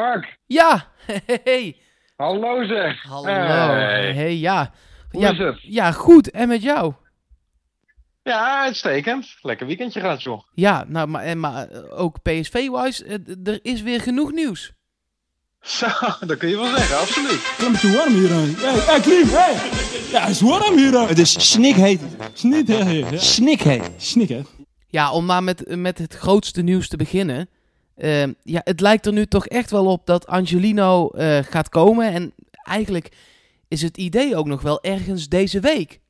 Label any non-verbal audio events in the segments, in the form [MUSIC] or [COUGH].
Mark. Ja, [LAUGHS] hey. Hallo zeg. Hallo. Hey. Hey, ja. Hoe ja, is het? Ja, goed. En met jou? Ja, uitstekend. Lekker weekendje gehad, joh. Ja, nou, maar, en, maar eh, ook PSV-wise, eh, er is weer genoeg nieuws. Zo, dat kun je wel zeggen, absoluut. Het is warm hier aan. Hey, hey, Klim, hey! Ja, het is warm hier aan. Het is snikheet. Snikheet. Snik, hè? Ja, om maar met, met het grootste nieuws te beginnen. Eh, ja, het lijkt er nu toch echt wel op dat Angelino eh, gaat komen. En eigenlijk is het idee ook nog wel ergens deze week.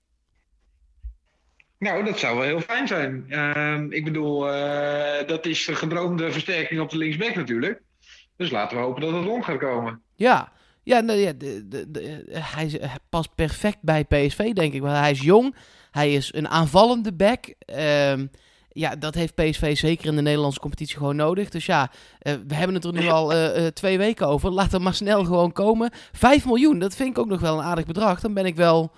Nou, dat zou wel heel fijn zijn. Ehm, ik bedoel, eh, dat is de gedroomde versterking op de linksback natuurlijk. Dus laten we hopen dat het rond gaat komen. Ja, ja, nou, ja de, de, de- hij, is- hij past perfect bij PSV, denk ik. Want hij is jong, hij is een aanvallende back. Ja, dat heeft PSV zeker in de Nederlandse competitie gewoon nodig. Dus ja, eh, we hebben het er nu al eh, eh, twee weken over. Laat hem maar snel gewoon komen. 5 miljoen, dat vind ik ook nog wel een aardig bedrag. Dan ben ik wel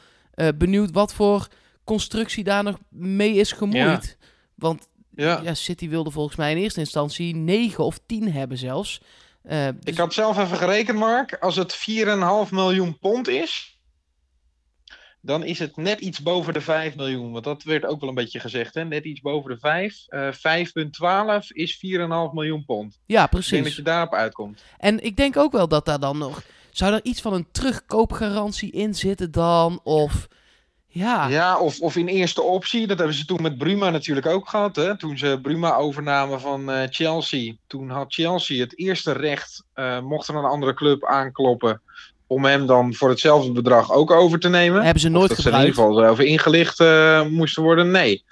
benieuwd wat voor constructie daar nog mee is gemoeid. Want Ja. ja, City wilde volgens mij in eerste instantie 9 of 10 hebben zelfs. Ik dus- had zelf even gerekend, Mark. Als het 4,5 miljoen pond is, dan is het net iets boven de 5 miljoen. Want dat werd ook wel een beetje gezegd, hè? Net iets boven de 5. Eh 5,12 is 4,5 miljoen pond. ja, Ik denk dat precies. je daarop uitkomt. En ik denk ook wel dat daar dan nog... Zou er iets van een terugkoopgarantie in zitten dan? Of... Ja, Ja, of, of in eerste optie. Dat hebben ze toen met Bruma natuurlijk ook gehad. Hè? Toen ze Bruma overnamen van eh, Chelsea. Toen had Chelsea het eerste recht. eh, mocht er een andere club aankloppen. Om hem dan voor hetzelfde bedrag ook over te nemen. hebben ze nooit dat ze in ieder geval over ingelicht eh, moesten worden. Nee.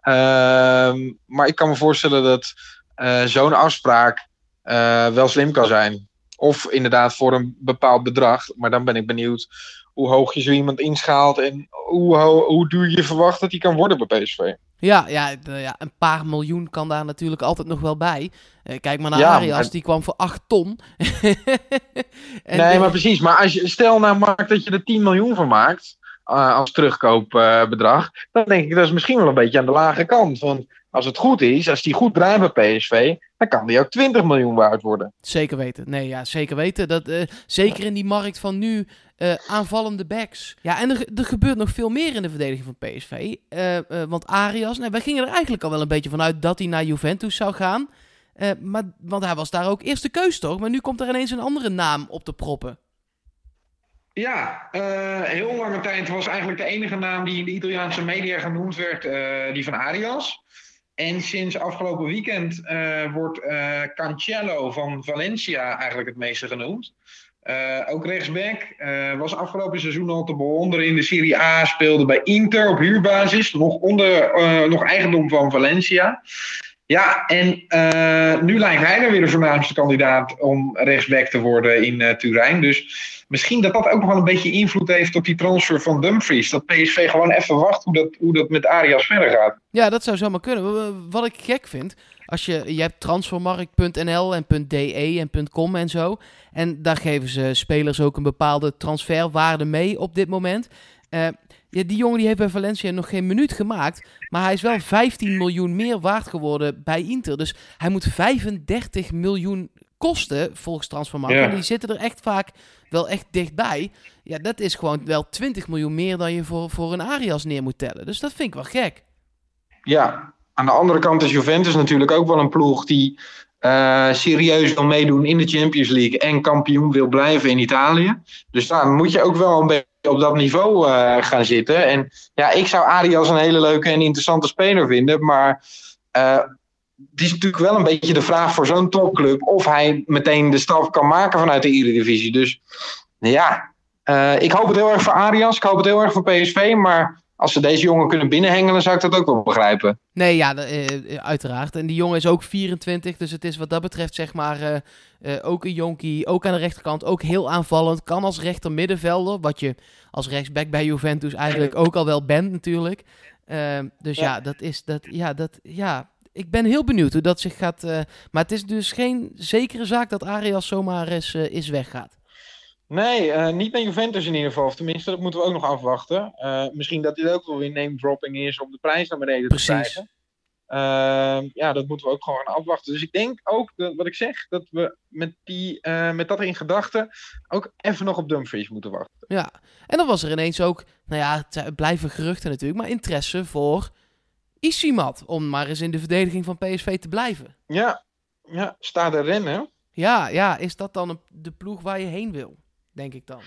Ehm, maar ik kan me voorstellen dat eh, zo'n afspraak eh, wel slim kan zijn. Of inderdaad voor een bepaald bedrag. Maar dan ben ik benieuwd hoe hoog je zo iemand inschaalt. En hoe, ho- hoe duur je verwacht dat hij kan worden bij PSV. Ja, ja, ja, een paar miljoen kan daar natuurlijk altijd nog wel bij. Eh, kijk maar naar Ja, Arias, maar- die kwam voor 8 ton. [LAUGHS] En nee, de- maar precies. Maar als je, stel nou Mark dat je er 10 miljoen van maakt. eh, als terugkoopbedrag. dan denk ik dat is misschien wel een beetje aan de lage kant. Want als het goed is, als die goed draait bij PSV. dan kan die ook 20 miljoen waard worden. Zeker weten. Nee, ja, zeker weten. Dat, eh, zeker in die markt van nu eh, aanvallende backs. Ja, en er, er gebeurt nog veel meer in de verdediging van PSV. Eh, eh, want Arias, nou, wij gingen er eigenlijk al wel een beetje vanuit dat hij naar Juventus zou gaan. Eh, maar, want hij was daar ook eerste keus toch? Maar nu komt er ineens een andere naam op te proppen. Ja, eh, heel lange tijd was eigenlijk de enige naam die in de Italiaanse media genoemd werd, eh, die van Arias. En sinds afgelopen weekend eh, wordt eh, Cancelo van Valencia eigenlijk het meeste genoemd. Eh, ook rechtsback. eh, was afgelopen seizoen al te bewonderen in de Serie A. Speelde bij Inter op huurbasis. Nog, onder, eh, nog eigendom van Valencia. Ja, en nu lijkt hij dan weer de voornaamste kandidaat om rechtsback te worden in Turijn. Dus misschien dat dat ook nog wel een beetje invloed heeft op die transfer van Dumfries. Dat PSV gewoon even wacht hoe dat, hoe dat met Arias verder gaat. Ja, dat zou zomaar kunnen. Wa- Wat ik gek vind, als je, je hebt transfermarkt.nl en .de en .com en zo. En daar geven ze spelers ook een bepaalde transferwaarde mee op dit moment. Eh, ja, die jongen die heeft bij Valencia nog geen minuut gemaakt. Maar hij is wel 15 miljoen meer waard geworden bij Inter. Dus hij moet 35 miljoen kosten volgens Transfermarkt. Ja. En die zitten er echt vaak wel echt dichtbij. Ja, dat is gewoon wel 20 miljoen meer dan je voor, voor een Arias neer moet tellen. Dus dat vind ik wel gek. Ja, aan de andere kant is Juventus natuurlijk ook wel een ploeg die eh, serieus wil meedoen in de Champions League en kampioen wil blijven in Italië. Dus dan moet je ook wel een beetje op dat niveau eh, gaan zitten. En ja, ik zou Arias een hele leuke en interessante speler vinden, maar eh, het is natuurlijk wel een beetje de vraag voor zo'n topclub of hij meteen de stap kan maken vanuit de Eredivisie. Dus ja, ik hoop het heel erg voor Arias, ik hoop het heel erg voor PSV, maar als ze deze jongen kunnen binnenhengelen, zou ik dat ook wel begrijpen. Nee, ja, de- eh, uiteraard. En die jongen is ook 24, dus het is wat dat betreft zeg maar eh, eh, ook een jonkie. Ook aan de rechterkant, ook heel aanvallend. Kan als rechter middenvelder, wat je als rechtsback bij Juventus eigenlijk ook al wel bent natuurlijk. Eh, dus ja. Ja. dat is dat, ja, dat, ja. Ik ben heel benieuwd hoe dat zich gaat. eh, maar het is dus geen zekere zaak dat Arias zomaar eens eh, is weggaat. Nee, eh, niet naar Juventus in ieder geval. Of tenminste, dat moeten we ook nog afwachten. Eh, misschien dat dit ook wel weer name dropping is om de prijs naar beneden Precies. te krijgen. Ehm, ja, dat moeten we ook gewoon gaan afwachten. Dus ik denk ook, dat, wat ik zeg, dat we met, die, eh, met dat in gedachten ook even nog op Dumfries moeten wachten. Ja, en dan was er ineens ook, nou ja, het blijven geruchten natuurlijk, maar interesse voor Isimat. Om maar eens in de verdediging van PSV te blijven. Ja, ja sta de rennen. Ja, ja, is dat dan de ploeg waar je heen wil? Denk ik dan.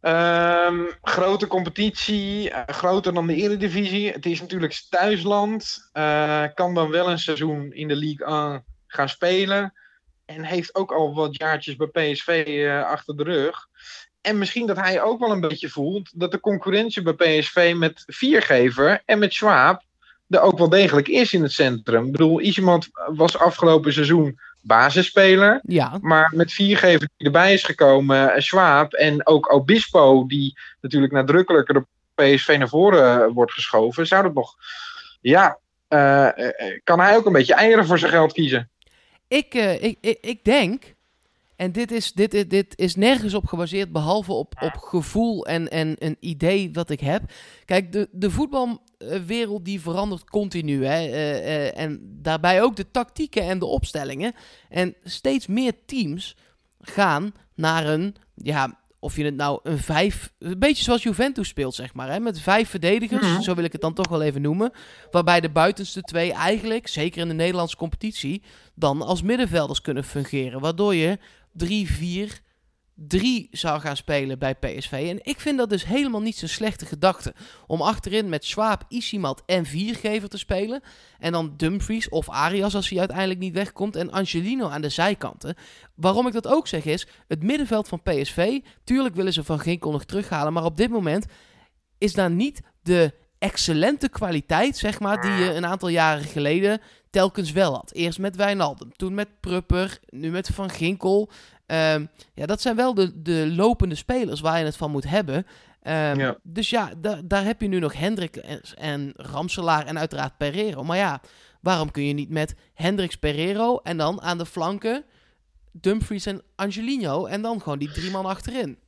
Ehm, grote competitie, eh, groter dan de Eredivisie. Het is natuurlijk thuisland. Eh, kan dan wel een seizoen in de Ligue 1 gaan spelen. En heeft ook al wat jaartjes bij PSV eh, achter de rug. En misschien dat hij ook wel een beetje voelt dat de concurrentie bij PSV met Viergever en met Schwab er ook wel degelijk is in het centrum. Ik bedoel, iemand was afgelopen seizoen basisspeler. Ja, Maar met viergever die erbij is gekomen, eh, Schwab en ook Obispo, die natuurlijk nadrukkelijker de PSV naar voren eh, wordt geschoven, zou dat nog. Ja, eh, kan hij ook een beetje eieren voor zijn geld kiezen? ik, ik, ik, ik denk, en dit is, dit, dit, dit is nergens op gebaseerd behalve op, op gevoel en, en een idee wat ik heb. Kijk, de, de voetbalwereld die verandert continu. Hè? eh, eh, en daarbij ook de tactieken en de opstellingen. En steeds meer teams gaan naar een, ja, of je het nou een vijf, een beetje zoals Juventus speelt, zeg maar. Hè? Met vijf verdedigers, Mhm. zo wil ik het dan toch wel even noemen. Waarbij de buitenste twee eigenlijk, zeker in de Nederlandse competitie, dan als middenvelders kunnen fungeren. Waardoor je 3-4-3 zou gaan spelen bij PSV. En ik vind dat dus helemaal niet zo'n slechte gedachte. Om achterin met Schwab, Isimat en Viergever te spelen. En dan Dumfries of Arias als hij uiteindelijk niet wegkomt. En Angelino aan de zijkanten. Waarom ik dat ook zeg is, het middenveld van PSV... Tuurlijk willen ze Van Ginkel nog terughalen. Maar op dit moment is daar niet de excellente kwaliteit, zeg maar... die je een aantal jaren geleden telkens wel had. Eerst met Wijnaldum, toen met Prupper, nu met Van Ginkel. Ehm, ja, dat zijn wel de, de lopende spelers waar je het van moet hebben. Ehm, Ja. Dus ja, da- daar heb je nu nog Hendrik en, en Ramselaar en uiteraard Pereiro. Maar ja, waarom kun je niet met Hendricks Pereiro en dan aan de flanken Dumfries en Angelino en dan gewoon die drie man achterin?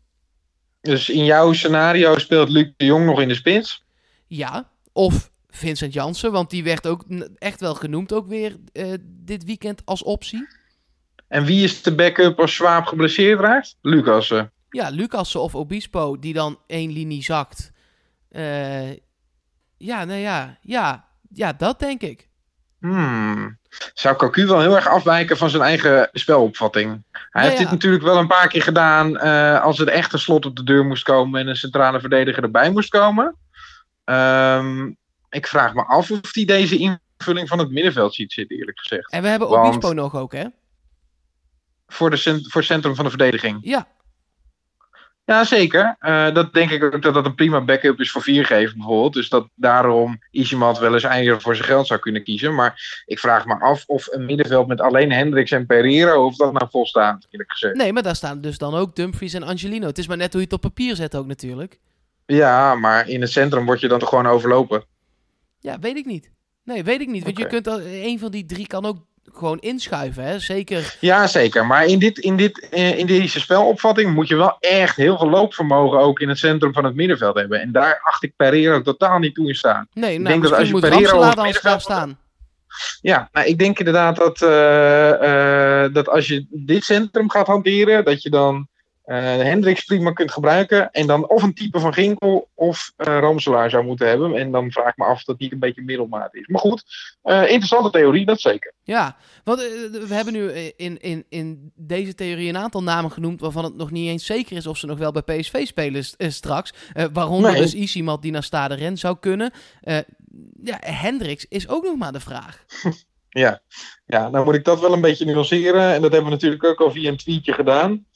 Dus in jouw scenario speelt Luc de Jong nog in de spits. Ja, of Vincent Jansen, want die werd ook echt wel genoemd ook weer eh, dit weekend als optie. En wie is de backup als Schwab geblesseerd raakt? Lucas. eh. Ja, Lucassen of Obispo, die dan één linie zakt. Eh, ja, nou ja, ja, ja, dat denk ik. Hmm. Zou Cocu wel heel erg afwijken van zijn eigen spelopvatting? Hij Nou heeft ja. dit natuurlijk wel een paar keer gedaan eh, als er echt een slot op de deur moest komen en een centrale verdediger erbij moest komen. Ehm, ik vraag me af of hij deze invulling van het middenveld ziet zitten, eerlijk gezegd. En we hebben Want- Obispo nog ook, hè? Voor, de cent- voor het centrum van de verdediging. Ja, Ja, zeker. Eh, dat denk ik ook dat dat een prima backup is voor viergever bijvoorbeeld. Dus dat daarom Isimat wel eens eieren voor zijn geld zou kunnen kiezen. Maar ik vraag me af of een middenveld met alleen Hendricks en Pereiro, of dat nou volstaat, eerlijk gezegd. nee, maar daar staan dus dan ook Dumfries en Angelino. Het is maar net hoe je het op papier zet ook natuurlijk. Ja, maar in het centrum word je dan toch gewoon overlopen. Ja, weet ik niet. Nee, weet ik niet. Want je kunt al, een van die drie kan ook gewoon inschuiven, hè? Zeker. Ja, zeker. Maar in, dit, in, dit, eh, in deze spelopvatting moet je wel echt heel veel loopvermogen ook in het centrum van het middenveld hebben. En daar acht ik Pereiro totaal niet toe in staan. Nee, nou, denk dat misschien als je Ramselaar op middenveld- staan. Ja, nou, ik denk inderdaad dat, eh, eh, dat als je dit centrum gaat hanteren, dat je dan Hendricks prima kunt gebruiken. En dan of een type van Ginkel of eh Ramselaar zou moeten hebben. En dan vraag ik me af of dat niet een beetje middelmaat is. Maar goed, eh, interessante theorie, dat zeker. Ja, want eh, we hebben nu eh, in, in, in deze theorie een aantal namen genoemd waarvan het nog niet eens zeker is of ze nog wel bij PSV spelen eh, straks. Eh, waaronder Nee. dus Isimat die naar Stade Ren zou kunnen. Eh, ja, Hendricks is ook nog maar de vraag. [LAUGHS] Ja. ja, nou moet ik dat wel een beetje nuanceren. En dat hebben we natuurlijk ook al via een tweetje gedaan.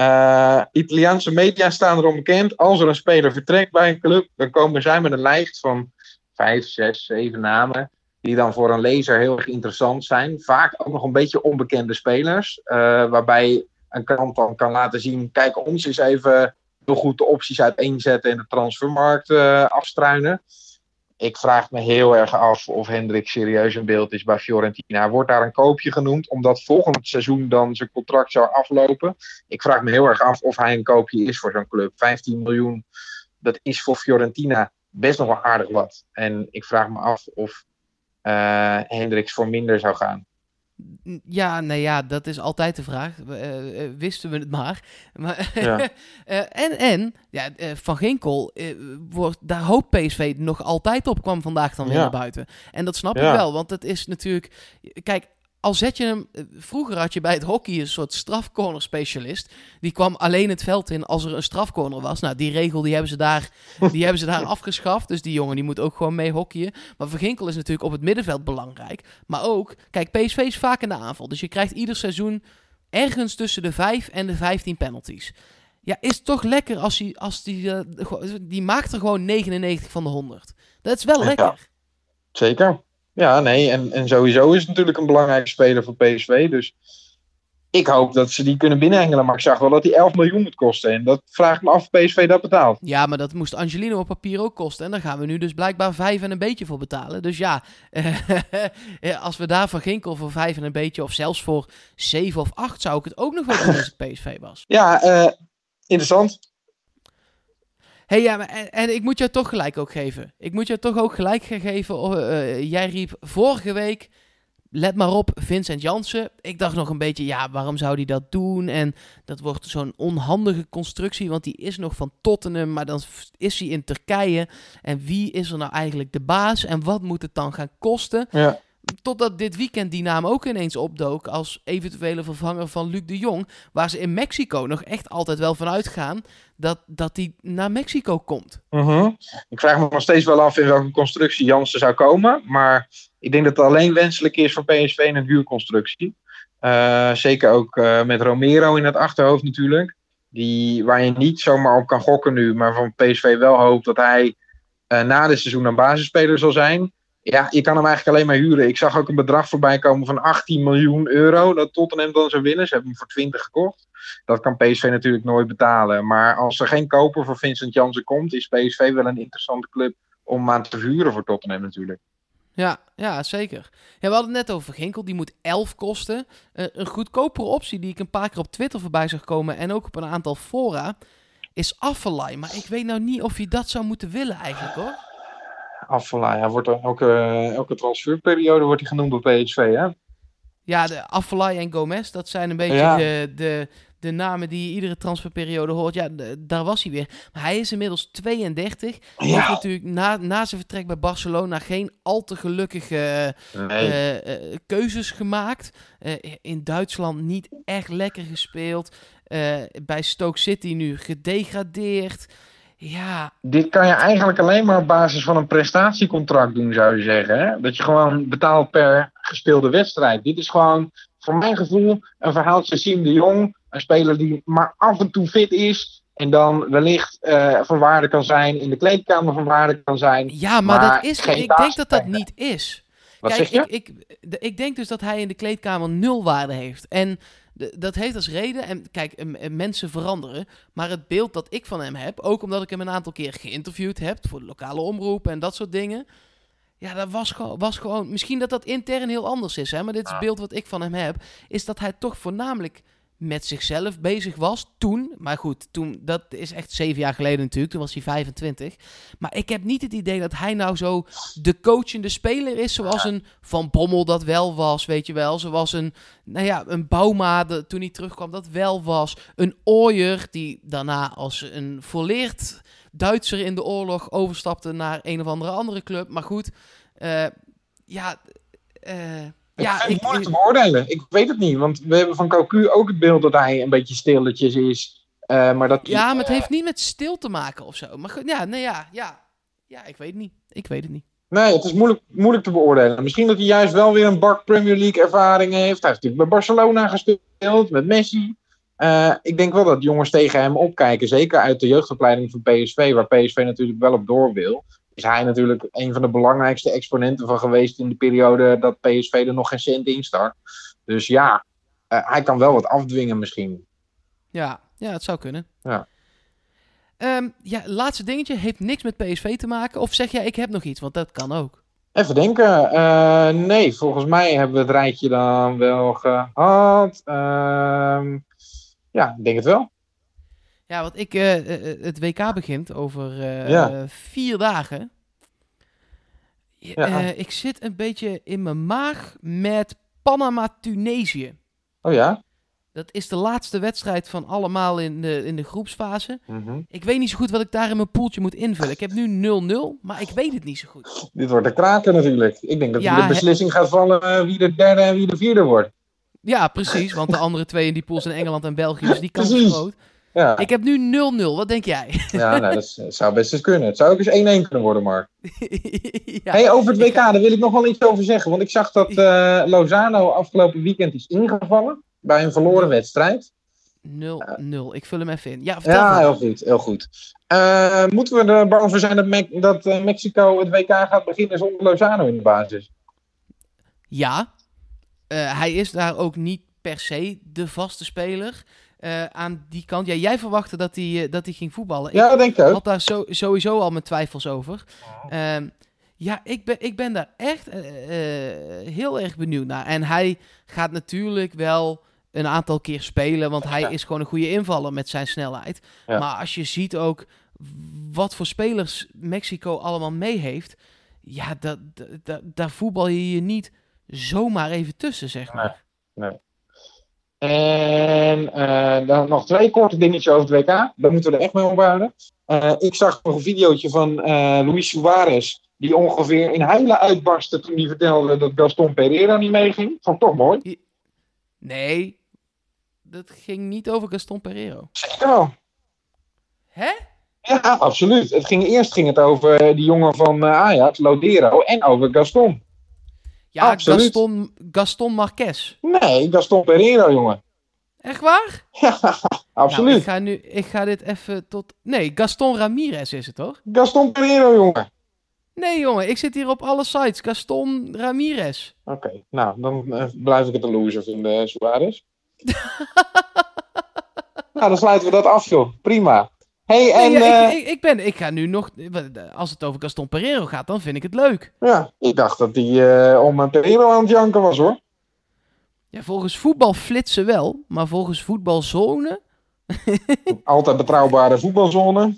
Eh, Italiaanse media staan erom bekend. Als er een speler vertrekt bij een club, dan komen zij met een lijst van vijf, zes, zeven namen. Die dan voor een lezer heel erg interessant zijn. Vaak ook nog een beetje onbekende spelers. eh, waarbij een krant dan kan laten zien: kijk, ons eens even heel goed de opties uiteenzetten en de transfermarkt eh, afstruinen. Ik vraag me heel erg af of Hendrik serieus in beeld is bij Fiorentina. Wordt daar een koopje genoemd, omdat volgend seizoen dan zijn contract zou aflopen? Ik vraag me heel erg af of hij een koopje is voor zo'n club. 15 miljoen, dat is voor Fiorentina best nog wel aardig wat. En ik vraag me af of uh, Hendricks voor minder zou gaan. Ja, nou ja, dat is altijd de vraag. Uh, uh, wisten we het maar. [LAUGHS] maar ja. en, en ja, Van Ginkel, wordt, daar hoopt PSV nog altijd op, kwam vandaag dan weer naar buiten. En dat snap ik wel, want het is natuurlijk... Kijk, al zet je hem. Eh, vroeger had je bij het hockey een soort strafcorner specialist. Die kwam alleen het veld in als er een strafcorner was. Nou, die regel die hebben ze daar, [LAUGHS] die hebben ze daar afgeschaft. Dus die jongen die moet ook gewoon mee hockeyen. Maar Verginkel is natuurlijk op het middenveld belangrijk. Maar ook, kijk, PSV is vaak in de aanval. Dus je krijgt ieder seizoen ergens tussen de 5 en de 15 penalties. Ja, is toch lekker als hij, als die, uh, die maakt er gewoon 99 van de 100. Dat is wel lekker. Ja, zeker. Ja, nee, en, en sowieso is het natuurlijk een belangrijke speler voor PSV. Dus ik hoop dat ze die kunnen binnenhengelen. Maar ik zag wel dat die 11 miljoen moet kosten. En dat vraag ik me af of PSV dat betaalt. Ja, maar dat moest Angelino op papier ook kosten. En daar gaan we nu dus blijkbaar 5 en een beetje voor betalen. Dus ja, [LAUGHS] als we daar van Ginkel voor 5 en een beetje... of zelfs voor 7 of 8 zou ik het ook nog wel doen als het PSV was. Ja, uh, interessant hey, ja, en, ik moet jou toch gelijk ook geven. Ik moet jou toch ook gelijk geven. Uh, jij riep vorige week. Let maar op, Vincent Jansen. Ik dacht nog een beetje, ja, waarom zou hij dat doen? En dat wordt zo'n onhandige constructie, want die is nog van Tottenham, maar dan is hij in Turkije. En wie is er nou eigenlijk de baas? En wat moet het dan gaan kosten? Ja. Totdat dit weekend die naam ook ineens opdook als eventuele vervanger van Luc de Jong. Waar ze in Mexico nog echt altijd wel van uitgaan dat, dat die naar Mexico komt. Mhm. Ik vraag me nog steeds wel af in welke constructie Jansen zou komen. Maar ik denk dat het alleen wenselijk is voor PSV een huurconstructie. Uh, zeker ook uh, met Romero in het achterhoofd natuurlijk. Die, waar je niet zomaar op kan gokken nu. Maar van PSV wel hoopt dat hij uh, na dit seizoen een basisspeler zal zijn. Ja, je kan hem eigenlijk alleen maar huren. Ik zag ook een bedrag voorbij komen van 18 miljoen euro. Dat Tottenham dan zou winnen. Ze hebben hem voor 20 gekocht. Dat kan PSV natuurlijk nooit betalen. Maar als er geen koper voor Vincent Jansen komt, is PSV wel een interessante club om aan te huren voor Tottenham natuurlijk. Ja, ja, zeker. Ja, we hadden het net over Ginkel, die moet 11 kosten. Uh, een goedkopere optie die ik een paar keer op Twitter voorbij zag komen en ook op een aantal fora, is Affelay. Maar ik weet nou niet of je dat zou moeten willen eigenlijk hoor. Affelay, ja, wordt er elke, elke transferperiode wordt hij genoemd bij PSV hè? Ja, de Affelay en Gomez, dat zijn een beetje de, de, de namen die je iedere transferperiode hoort. Ja, daar was hij weer. Maar hij is inmiddels 32. Hij heeft natuurlijk na, na zijn vertrek bij Barcelona geen al te gelukkige uh, uh, keuzes gemaakt. Uh, in Duitsland niet echt lekker gespeeld. bij Stoke City nu gedegradeerd. Ja. Dit kan je eigenlijk alleen maar op basis van een prestatiecontract doen, zou je zeggen. Hè? Dat je gewoon betaalt per gespeelde wedstrijd. Dit is gewoon, voor mijn gevoel, een verhaaltje Siem de Jong. Een speler die maar af en toe fit is. En dan wellicht uh, van waarde kan zijn, in de kleedkamer van waarde kan zijn. Ja, maar, dat is, ik denk dat dat niet is. Wat Kijk, zeg je? Ik, ik, ik denk dus dat hij in de kleedkamer nul waarde heeft. En dat heeft als reden, en kijk, mensen veranderen, maar het beeld dat ik van hem heb, ook omdat ik hem een aantal keer geïnterviewd heb voor de lokale omroepen en dat soort dingen. Ja, dat was gewoon, was gewoon, misschien dat dat intern heel anders is, hè, maar dit is het beeld wat ik van hem heb, is dat hij toch voornamelijk met zichzelf bezig was toen. Maar goed, toen, dat is echt zeven jaar geleden natuurlijk. Toen was hij 25. Maar ik heb niet het idee dat hij nou zo de coachende speler is. Zoals een Van Bommel dat wel was, weet je wel. Zoals een, nou ja, een Bauma toen hij terugkwam dat wel was. Een Ooyer die daarna als een volleerd Duitser in de oorlog overstapte naar een of andere andere club. Maar goed, uh, ja... Uh, ja, ik moeilijk te beoordelen. Ik weet het niet. Want we hebben van Cocu ook het beeld dat hij een beetje stilletjes is. Uh, maar dat ja, maar het heeft niet met stil te maken of zo. Maar ja, nee, ja, ja. Ja, ik weet het niet. Ik weet het niet. Nee, het is moeilijk, moeilijk te beoordelen. Misschien dat hij juist wel weer een bak Premier League ervaring heeft. Hij heeft natuurlijk bij Barcelona gespeeld, met Messi. Uh, ik denk wel dat jongens tegen hem opkijken. Zeker uit de jeugdopleiding van PSV, waar PSV natuurlijk wel op door wil is hij natuurlijk een van de belangrijkste exponenten van geweest in de periode dat PSV er nog geen cent in stak. Dus ja, uh, hij kan wel wat afdwingen misschien. Ja, ja het zou kunnen. Ja. Um, ja, laatste dingetje heeft niks met PSV te maken. Of zeg jij, ik heb nog iets, want dat kan ook. Even denken. Uh, nee, volgens mij hebben we het rijtje dan wel gehad. Uh, ja, ik denk het wel. Ja, want ik, uh, het WK begint over uh, ja. vier dagen. Ja, eh, ik zit een beetje in mijn maag met Panama-Tunesië. Oh ja? Dat is de laatste wedstrijd van allemaal in de, in de groepsfase. Mhm. Ik weet niet zo goed wat ik daar in mijn poeltje moet invullen. Ik heb nu 0-0, maar ik weet het niet zo goed. Dit wordt een kraken natuurlijk. Ik denk dat Ja, de beslissing gaat vallen eh, wie de derde en wie de vierde wordt. Ja, precies, want de andere twee in die pool zijn Engeland en België, dus die kans is groot. Ja, Ik heb nu 0-0, wat denk jij? ja nou, dat, zou best eens kunnen. Het zou ook eens 1-1 kunnen worden, Mark. [LAUGHS] ja. Hey, over het WK, daar wil ik nog wel iets over zeggen. Want ik zag dat eh, Lozano afgelopen weekend is ingevallen bij een verloren wedstrijd. 0-0, ik vul hem even in. Ja, vertel Ja, heel goed. Heel goed. Eh, moeten we er bang voor zijn dat, Me- dat eh, Mexico het WK gaat beginnen zonder Lozano in de basis? Ja, hij is daar ook niet per se de vaste speler eh, aan die kant. Ja, jij verwachtte dat hij, eh, dat hij ging voetballen. Ja, dat denk ik Ik ook. had daar zo, sowieso al mijn twijfels over. Ehm, ja, ik ben, ik ben daar echt eh, heel erg benieuwd naar. En hij gaat natuurlijk wel een aantal keer spelen, want hij Ja. is gewoon een goede invaller met zijn snelheid. Ja. Maar als je ziet ook wat voor spelers Mexico allemaal mee heeft, ja, dat, dat, dat- daar voetbal je je niet zomaar even tussen, zeg maar. En eh, dan nog twee korte dingetjes over het WK. Daar moeten we er echt mee ophouden. Eh ik zag nog een videootje van eh, Luis Suarez. Die ongeveer in huilen uitbarstte toen hij vertelde dat Gaston Pereira niet meeging. Vond ik toch mooi. Nee, dat ging niet over Gaston Pereiro. Zeker wel. Hè? Ja, absoluut. Het ging, eerst ging het over die jongen van Ajax, Lodero. En over Gaston. Ja, Absoluut. Gaston, Gaston Marquez. Nee, Gaston Pereira, jongen. Echt waar? Ja, [LAUGHS] Nou, absoluut. ik, ga nu, ik ga dit even tot... Nee, Gaston Ramirez is het toch? Gaston Pereira, jongen. Nee jongen, ik zit hier op alle sites. Gaston Ramirez. Oké, nou, dan eh, blijf ik het een loser vinden, Suarez. [LAUGHS] nou, dan sluiten we dat af, joh. Prima. Hey, en Nee, ja, eh, ik, ik, ik, ben, ik ga nu nog... Als het over Gaston Pereiro gaat, dan vind ik het leuk. ja, ik dacht dat hij eh, om een Pereira aan het janken was, hoor. Ja, volgens voetbal flitsen wel, maar volgens voetbalzone... [LAUGHS] Altijd betrouwbare voetbalzone.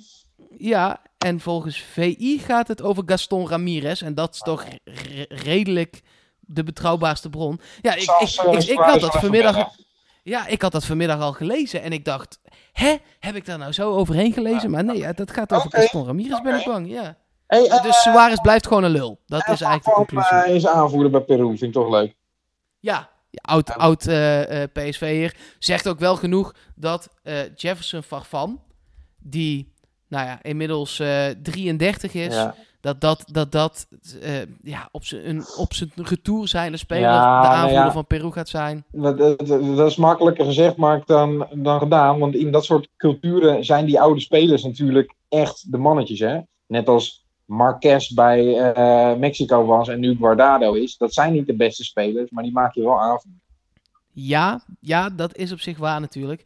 Ja, en volgens VI gaat het over Gaston Ramirez. En dat is toch re- redelijk de betrouwbaarste bron. Ja, ik, ik, ik, ik, had dat vanmiddag... Ja, ik had dat vanmiddag al gelezen en ik dacht, hè, heb ik daar nou zo overheen gelezen? Maar nee, dat gaat over Gaston Ramirez, ben ik bang, ja. Hey, eh, Dus Suarez blijft gewoon een lul. Dat is eigenlijk de conclusie. eh, is aanvoerder bij Peru, vind ik toch leuk. Ja, ja, oud, oud eh, eh, PSV'er zegt ook wel genoeg dat Jefferson Farfan, die nou ja, inmiddels eh 33 is, Ja. Dat dat, dat, dat eh, ja, op zijn op zijn retour zijnde speler Ja, de nou aanvoerder ja. van Peru gaat zijn. Dat, dat, is makkelijker gezegd, Mark, dan, dan gedaan. Want in dat soort culturen zijn die oude spelers natuurlijk echt de mannetjes. Hè? Net als Marquez bij eh, Mexico was en nu Guardado is. Dat zijn niet de beste spelers, maar die maak je wel aan. Ja, ja, dat is op zich waar natuurlijk.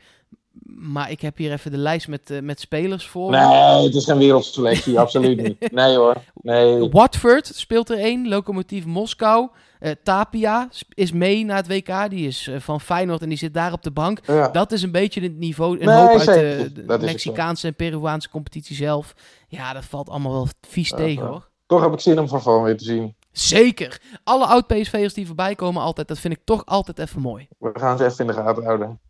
Maar ik heb hier even de lijst met, eh, met spelers voor. Nee, het is geen wereldselectie, [LAUGHS] absoluut niet. Nee hoor, nee. Watford speelt er één, Lokomotief Moskou. Eh, Tapia is mee naar het WK, die is eh, van Feyenoord en die zit daar op de bank. Ja. Dat is een beetje het niveau, een Nee, hoop uit de, Mexicaanse en Peruaanse competitie zelf. Ja, dat valt allemaal wel vies Ja, tegen hoor. Toch heb ik zin om Van weer te zien. Zeker. Alle oud-PSV'ers die voorbij komen altijd, dat vind ik toch altijd even mooi. We gaan ze even in de gaten houden.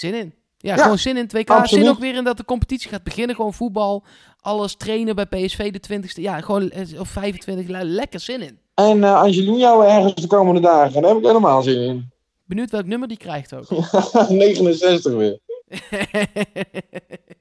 Zin in. Ja, Ja, gewoon zin in het WK. absoluut. Zin ook weer in dat de competitie gaat beginnen. Gewoon voetbal. Alles trainen bij PSV de 20ste. Ja, gewoon eh, of 25. le- Lekker zin in. En eh Angelino ergens de komende dagen, daar heb ik helemaal zin in. Benieuwd welk nummer die krijgt ook. [LAUGHS] 69 weer. [LAUGHS]